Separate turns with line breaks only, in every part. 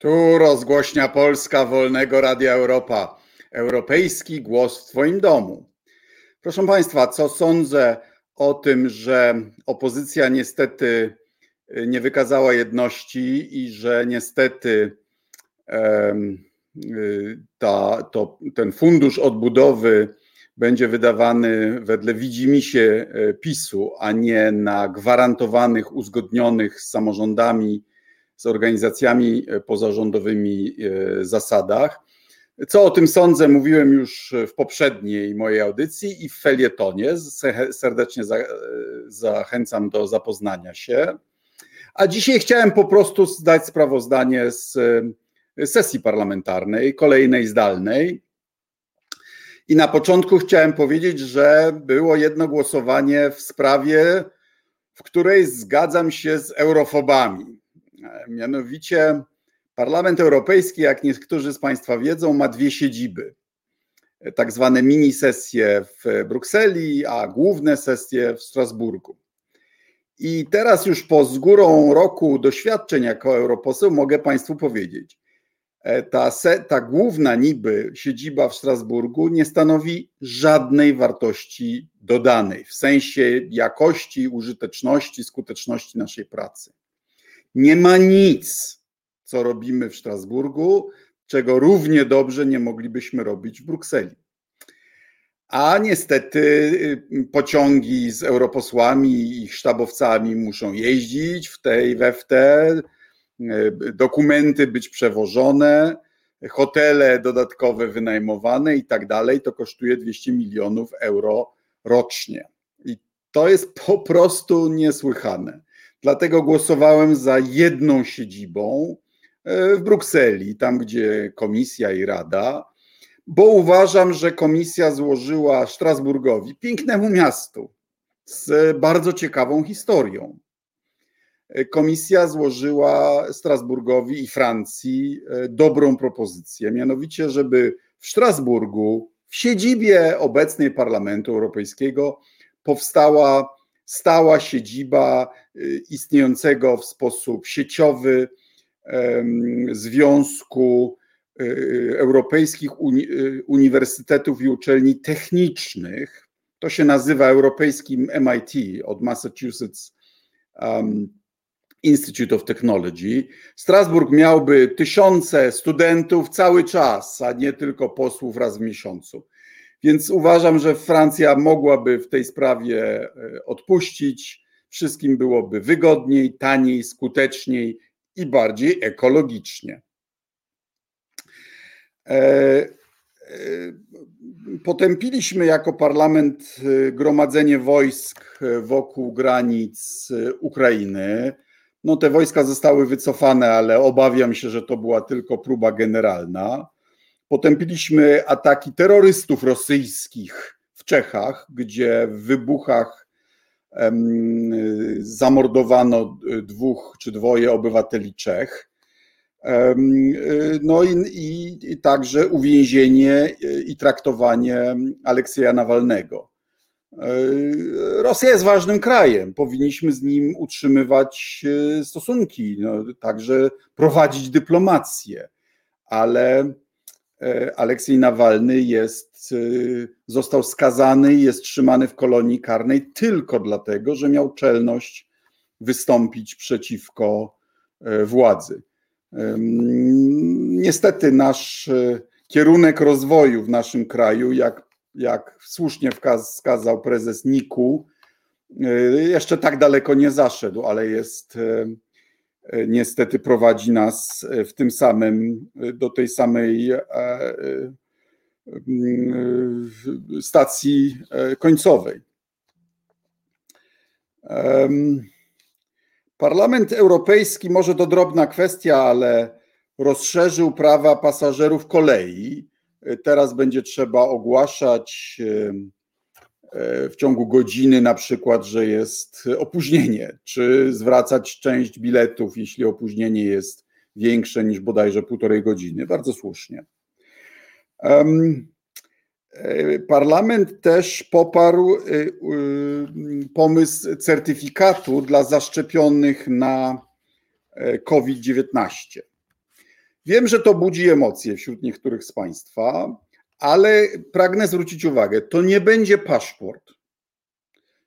Tu rozgłośnia Polska Wolnego Radia Europa. Europejski głos w Twoim domu. Proszę Państwa, co sądzę o tym, że opozycja niestety nie wykazała jedności i że niestety ta, to, ten fundusz odbudowy będzie wydawany wedle widzimisię e, PiSu, a nie na gwarantowanych, uzgodnionych z samorządami z organizacjami e, pozarządowymi e, zasadach. Co o tym sądzę, mówiłem już w poprzedniej mojej audycji i w felietonie. Serdecznie e, zachęcam do zapoznania się. A dzisiaj chciałem po prostu zdać sprawozdanie z sesji parlamentarnej, kolejnej zdalnej. I na początku chciałem powiedzieć, że było jedno głosowanie w sprawie, w której zgadzam się z eurofobami. Mianowicie Parlament Europejski, jak niektórzy z Państwa wiedzą, ma dwie siedziby. Tak zwane mini sesje w Brukseli, a główne sesje w Strasburgu. I teraz już po z górą roku doświadczeń jako europoseł mogę Państwu powiedzieć, e, ta, se, ta główna niby siedziba w Strasburgu nie stanowi żadnej wartości dodanej w sensie jakości, użyteczności, skuteczności naszej pracy. Nie ma nic, co robimy w Strasburgu, czego równie dobrze nie moglibyśmy robić w Brukseli. A niestety y, pociągi z europosłami i sztabowcami muszą jeździć w tej we w te, y, dokumenty być przewożone, hotele dodatkowe wynajmowane i tak dalej. To kosztuje 200 milionów euro rocznie. I to jest po prostu niesłychane. Dlatego głosowałem za jedną siedzibą e, w Brukseli, tam gdzie komisja i rada, bo uważam, że komisja złożyła Strasburgowi, pięknemu miastu, z bardzo ciekawą historią. E, komisja złożyła Strasburgowi i Francji e, dobrą propozycję, mianowicie, żeby w Strasburgu, w siedzibie obecnej Parlamentu Europejskiego, powstała stała siedziba y, istniejącego w sposób sieciowy Związku y, Europejskich y, Uniwersytetów i Uczelni Technicznych. To się nazywa Europejskim MIT od Massachusetts Institute of Technology. Strasburg miałby tysiące studentów cały czas, a nie tylko posłów raz w miesiącu. Więc uważam, że Francja mogłaby w tej sprawie e, odpuścić. Wszystkim byłoby wygodniej, taniej, skuteczniej i bardziej ekologicznie. E, e, potępiliśmy jako parlament gromadzenie wojsk wokół granic Ukrainy. No, te wojska zostały wycofane, ale obawiam się, że to była tylko próba generalna. Potępiliśmy ataki terrorystów rosyjskich w Czechach, gdzie w wybuchach zamordowano dwóch czy dwoje obywateli Czech. No i, i, i, także uwięzienie i traktowanie Aleksieja Nawalnego. Rosja jest ważnym krajem, powinniśmy z nim utrzymywać e, stosunki, no, także prowadzić dyplomację, ale E, Aleksiej Nawalny jest, e, został skazany i jest trzymany w kolonii karnej tylko dlatego, że miał czelność wystąpić przeciwko e, władzy. Niestety nasz kierunek rozwoju w naszym kraju, jak, jak słusznie wskazał prezes Niku, jeszcze tak daleko nie zaszedł, ale jest E, niestety prowadzi nas e, w tym samym, e, do tej samej stacji końcowej. Parlament Europejski, może to drobna kwestia, ale rozszerzył prawa pasażerów kolei. Teraz będzie trzeba ogłaszać w ciągu godziny na przykład, że jest opóźnienie, czy zwracać część biletów, jeśli opóźnienie jest większe niż bodajże półtorej godziny. Bardzo słusznie. E, parlament też poparł e, pomysł certyfikatu dla zaszczepionych na e, COVID-19. Wiem, że to budzi emocje wśród niektórych z Państwa, ale pragnę zwrócić uwagę, to nie będzie paszport.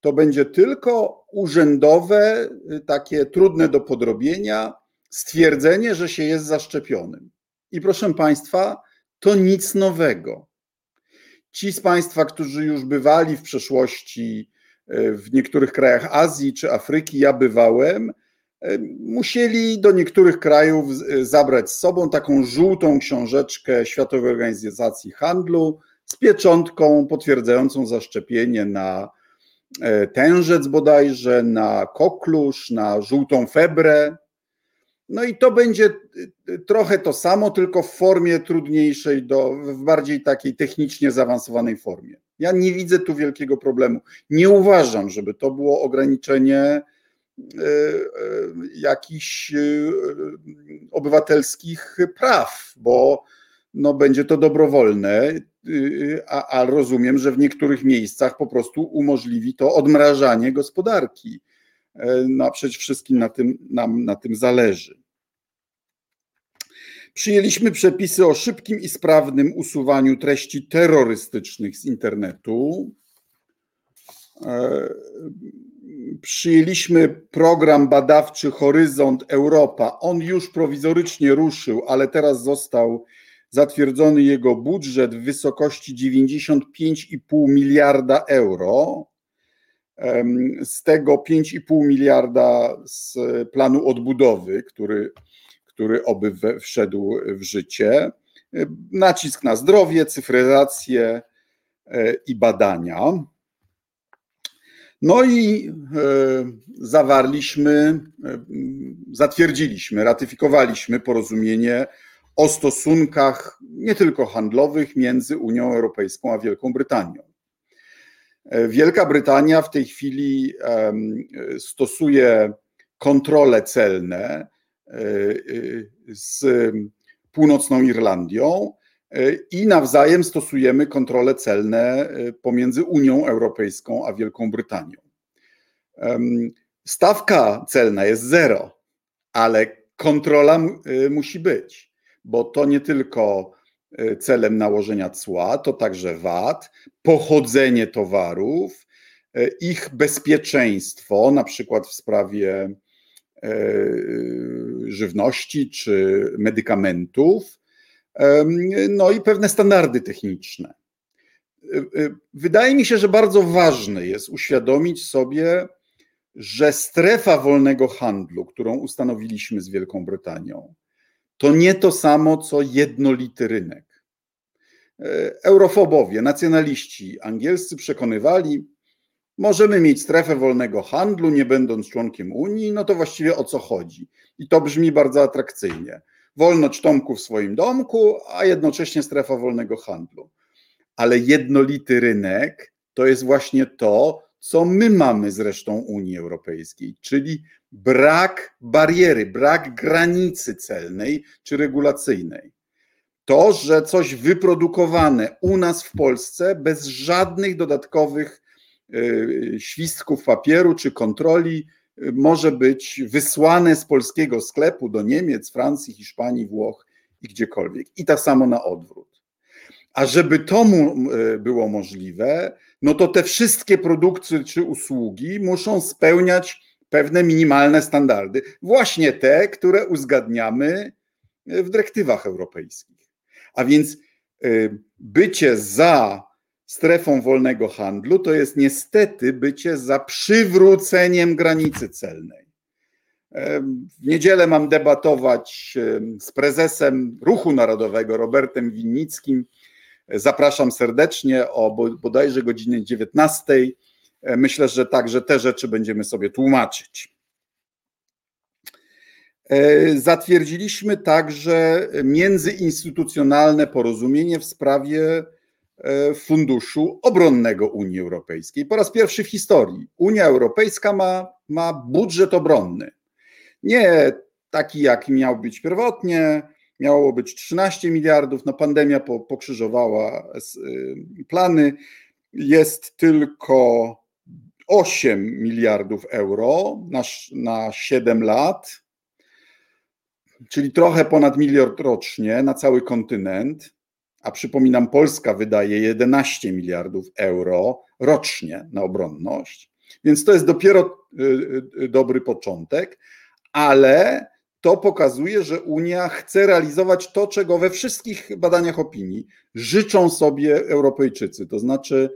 To będzie tylko urzędowe, takie trudne do podrobienia stwierdzenie, że się jest zaszczepionym. I proszę Państwa, to nic nowego. Ci z Państwa, którzy już bywali w przeszłości e, w niektórych krajach Azji czy Afryki, ja bywałem, musieli do niektórych krajów e, zabrać z sobą taką żółtą książeczkę Światowej Organizacji Handlu z pieczątką potwierdzającą zaszczepienie na tężec bodajże, na koklusz, na żółtą febrę. No i to będzie y, y, trochę to samo, tylko w formie trudniejszej, do, w bardziej takiej technicznie zaawansowanej formie. Ja nie widzę tu wielkiego problemu. Nie uważam, żeby to było ograniczenie y, jakichś obywatelskich praw, bo no, będzie to dobrowolne, a, a rozumiem, że w niektórych miejscach po prostu umożliwi to odmrażanie gospodarki no a przede wszystkim na tym, nam na tym zależy. Przyjęliśmy przepisy o szybkim i sprawnym usuwaniu treści terrorystycznych z internetu. Przyjęliśmy program badawczy Horyzont Europa. On już prowizorycznie ruszył, ale teraz został zatwierdzony jego budżet w wysokości 95,5 miliarda euro. Z tego 5,5 miliarda z planu odbudowy, który, który oby wszedł w życie. Nacisk na zdrowie, cyfryzację e, i badania. No i e, zawarliśmy, e, zatwierdziliśmy, ratyfikowaliśmy porozumienie o stosunkach nie tylko handlowych między Unią Europejską a Wielką Brytanią. Wielka Brytania w tej chwili stosuje kontrole celne e, e, z północną Irlandią e, i nawzajem stosujemy kontrole celne pomiędzy Unią Europejską a Wielką Brytanią. Stawka celna jest zero, ale kontrola musi być, bo to nie tylko E, celem nałożenia cła, to także VAT, pochodzenie towarów, e, ich bezpieczeństwo, na przykład w sprawie e, żywności czy medykamentów, no i pewne standardy techniczne. Wydaje mi się, że bardzo ważne jest uświadomić sobie, że strefa wolnego handlu, którą ustanowiliśmy z Wielką Brytanią, to nie to samo, co jednolity rynek. E, eurofobowie, nacjonaliści angielscy przekonywali, możemy mieć strefę wolnego handlu, nie będąc członkiem Unii, no to właściwie o co chodzi? I to brzmi bardzo atrakcyjnie. Wolność Tomku w swoim domku, a jednocześnie strefa wolnego handlu. Ale jednolity rynek to jest właśnie to, co my mamy z resztą Unii Europejskiej, czyli brak bariery, brak granicy celnej czy regulacyjnej. To, że coś wyprodukowane u nas w Polsce bez żadnych dodatkowych y, świstków papieru czy kontroli może być wysłane z polskiego sklepu do Niemiec, Francji, Hiszpanii, Włoch i gdziekolwiek. I tak samo na odwrót. A żeby to y, było możliwe, no to te wszystkie produkty czy usługi muszą spełniać pewne minimalne standardy, właśnie te, które uzgadniamy w dyrektywach europejskich. A więc y, bycie za strefą wolnego handlu to jest niestety bycie za przywróceniem granicy celnej. W niedzielę mam debatować z prezesem Ruchu Narodowego Robertem Winnickim. Zapraszam serdecznie o bodajże godzinie 19. Myślę, że także te rzeczy będziemy sobie tłumaczyć. E, zatwierdziliśmy także międzyinstytucjonalne porozumienie w sprawie e, Funduszu Obronnego Unii Europejskiej. Po raz pierwszy w historii Unia Europejska ma, ma budżet obronny. Nie taki, jaki miał być pierwotnie, miało być 13 miliardów, no pandemia po, pokrzyżowała e, plany. Jest tylko 8 miliardów euro na, na 7 lat czyli trochę ponad miliard rocznie na cały kontynent, a przypominam, Polska wydaje 11 miliardów euro rocznie na obronność, więc to jest dopiero y, y, dobry początek, ale to pokazuje, że Unia chce realizować to, czego we wszystkich badaniach opinii życzą sobie Europejczycy, to znaczy,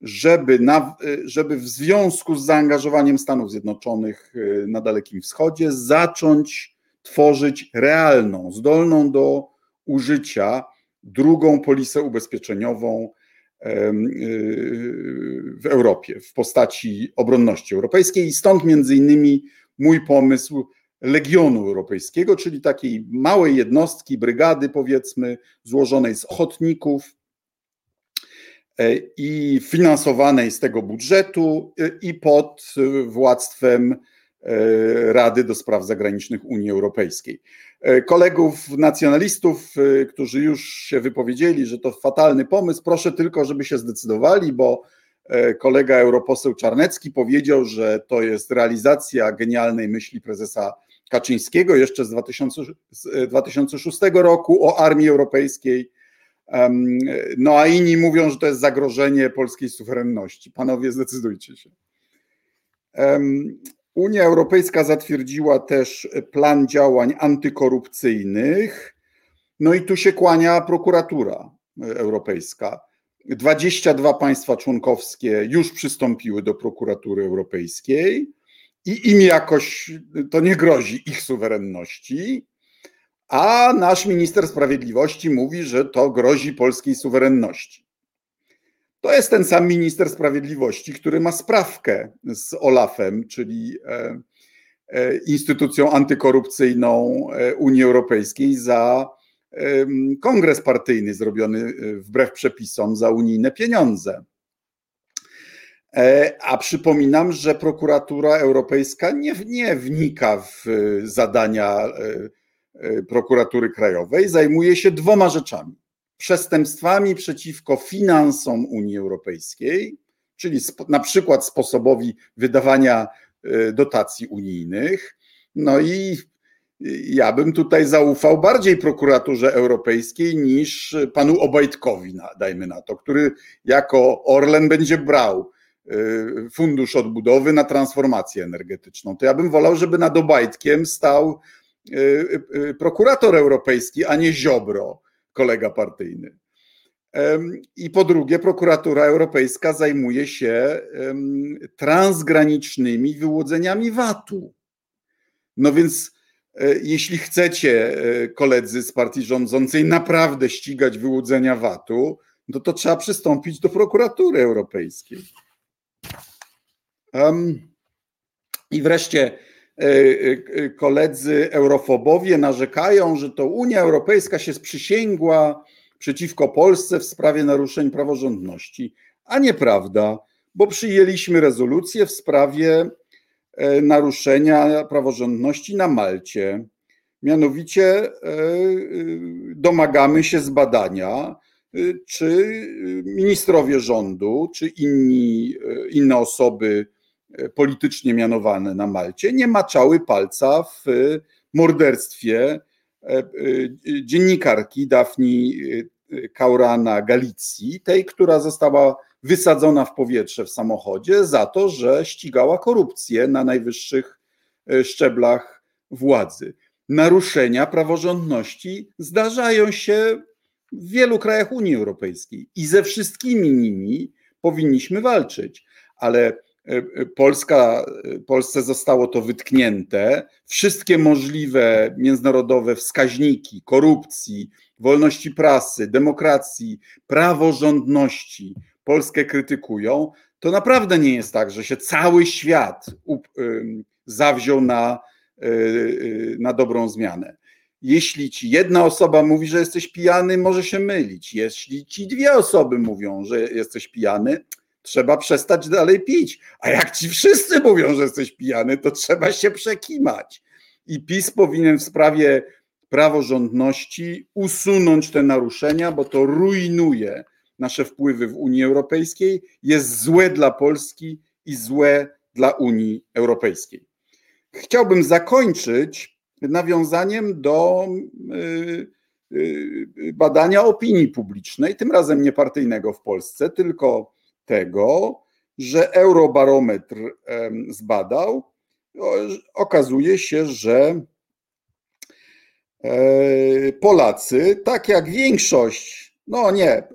żeby, na, żeby w związku z zaangażowaniem Stanów Zjednoczonych na Dalekim Wschodzie zacząć tworzyć realną, zdolną do użycia drugą polisę ubezpieczeniową w Europie w postaci obronności europejskiej. I stąd między innymi mój pomysł Legionu Europejskiego, czyli takiej małej jednostki, brygady powiedzmy, złożonej z ochotników e, i finansowanej z tego budżetu e, i pod władztwem Rady do Spraw Zagranicznych Unii Europejskiej. Kolegów nacjonalistów, którzy już się wypowiedzieli, że to fatalny pomysł, proszę tylko, żeby się zdecydowali, bo kolega europoseł Czarnecki powiedział, że to jest realizacja genialnej myśli prezesa Kaczyńskiego jeszcze z, 2000, z 2006 roku o armii europejskiej. No a inni mówią, że to jest zagrożenie polskiej suwerenności. Panowie, zdecydujcie się. Unia Europejska zatwierdziła też plan działań antykorupcyjnych. No i tu się kłania prokuratura europejska. 22 państwa członkowskie już przystąpiły do prokuratury europejskiej i im jakoś to nie grozi ich suwerenności, a nasz minister sprawiedliwości mówi, że to grozi polskiej suwerenności. To jest ten sam minister sprawiedliwości, który ma sprawkę z OLAF-em, czyli e, e, instytucją antykorupcyjną e, Unii Europejskiej za kongres partyjny zrobiony wbrew przepisom za unijne pieniądze. A przypominam, że prokuratura europejska nie, nie wnika w zadania prokuratury krajowej, zajmuje się dwoma rzeczami: przestępstwami przeciwko finansom Unii Europejskiej, czyli na przykład sposobowi wydawania dotacji unijnych. No i ja bym tutaj zaufał bardziej prokuraturze europejskiej niż panu Obajtkowi, dajmy na to, który jako Orlen będzie brał Y, fundusz odbudowy na transformację energetyczną. To ja bym wolał, żeby nad Obajtkiem stał prokurator europejski, a nie Ziobro, kolega partyjny. I po drugie, prokuratura europejska zajmuje się transgranicznymi wyłudzeniami VAT-u. No więc, e, jeśli chcecie, e, koledzy z partii rządzącej, naprawdę ścigać wyłudzenia VAT-u, no to trzeba przystąpić do prokuratury europejskiej. I wreszcie koledzy eurofobowie narzekają, że to Unia Europejska się sprzysięgła przeciwko Polsce w sprawie naruszeń praworządności. A nieprawda, bo przyjęliśmy rezolucję w sprawie e, naruszenia praworządności na Malcie. Mianowicie domagamy się zbadania, czy ministrowie rządu, czy inni, inne osoby politycznie mianowane na Malcie nie maczały palca w morderstwie e, e, dziennikarki Dafni e, Kaurana Galicji, tej, która została wysadzona w powietrze w samochodzie za to, że ścigała korupcję na najwyższych szczeblach władzy. Naruszenia praworządności zdarzają się w wielu krajach Unii Europejskiej i ze wszystkimi nimi powinniśmy walczyć, ale E, e, Polska, e, Polsce zostało to wytknięte. Wszystkie możliwe międzynarodowe wskaźniki korupcji, wolności prasy, demokracji, praworządności Polskę krytykują. To naprawdę nie jest tak, że się cały świat zawziął na, na dobrą zmianę. Jeśli ci jedna osoba mówi, że jesteś pijany, może się mylić. Jeśli ci dwie osoby mówią, że jesteś pijany, trzeba przestać dalej pić. A jak ci wszyscy mówią, że jesteś pijany, to trzeba się przekimać. I PiS powinien w sprawie praworządności usunąć te naruszenia, bo to rujnuje nasze wpływy w Unii Europejskiej, jest złe dla Polski i złe dla Unii Europejskiej. Chciałbym zakończyć nawiązaniem do badania opinii publicznej, tym razem nie partyjnego w Polsce, tylko tego, że Eurobarometr zbadał, okazuje się, że e, Polacy, tak jak większość, no nie, e,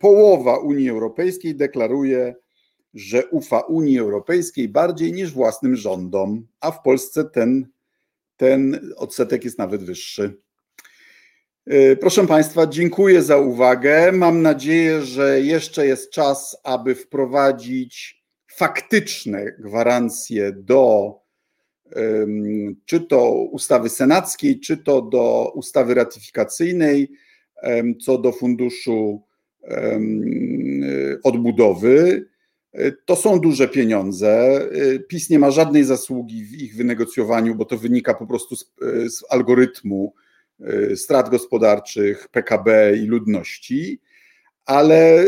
połowa Unii Europejskiej deklaruje, że ufa Unii Europejskiej bardziej niż własnym rządom, a w Polsce ten, ten odsetek jest nawet wyższy. E, proszę Państwa, dziękuję za uwagę. Mam nadzieję, że jeszcze jest czas, aby wprowadzić faktyczne gwarancje do czy to ustawy senackiej, czy to do ustawy ratyfikacyjnej co do funduszu odbudowy. E, to są duże pieniądze. E, PiS nie ma żadnej zasługi w ich wynegocjowaniu, bo to wynika po prostu z, z algorytmu strat gospodarczych, PKB i ludności, ale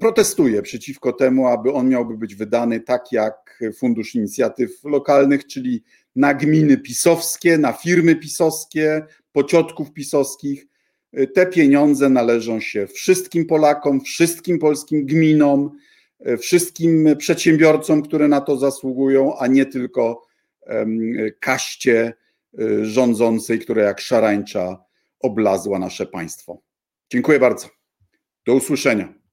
protestuję przeciwko temu, aby on miałby być wydany tak jak Fundusz Inicjatyw Lokalnych, czyli na gminy pisowskie, na firmy pisowskie, pociotków pisowskich. Y, te pieniądze należą się wszystkim Polakom, wszystkim polskim gminom, y, wszystkim przedsiębiorcom, które na to zasługują, a nie tylko kaście Y, rządzącej, która jak szarańcza oblazła nasze państwo. Dziękuję bardzo. Do usłyszenia.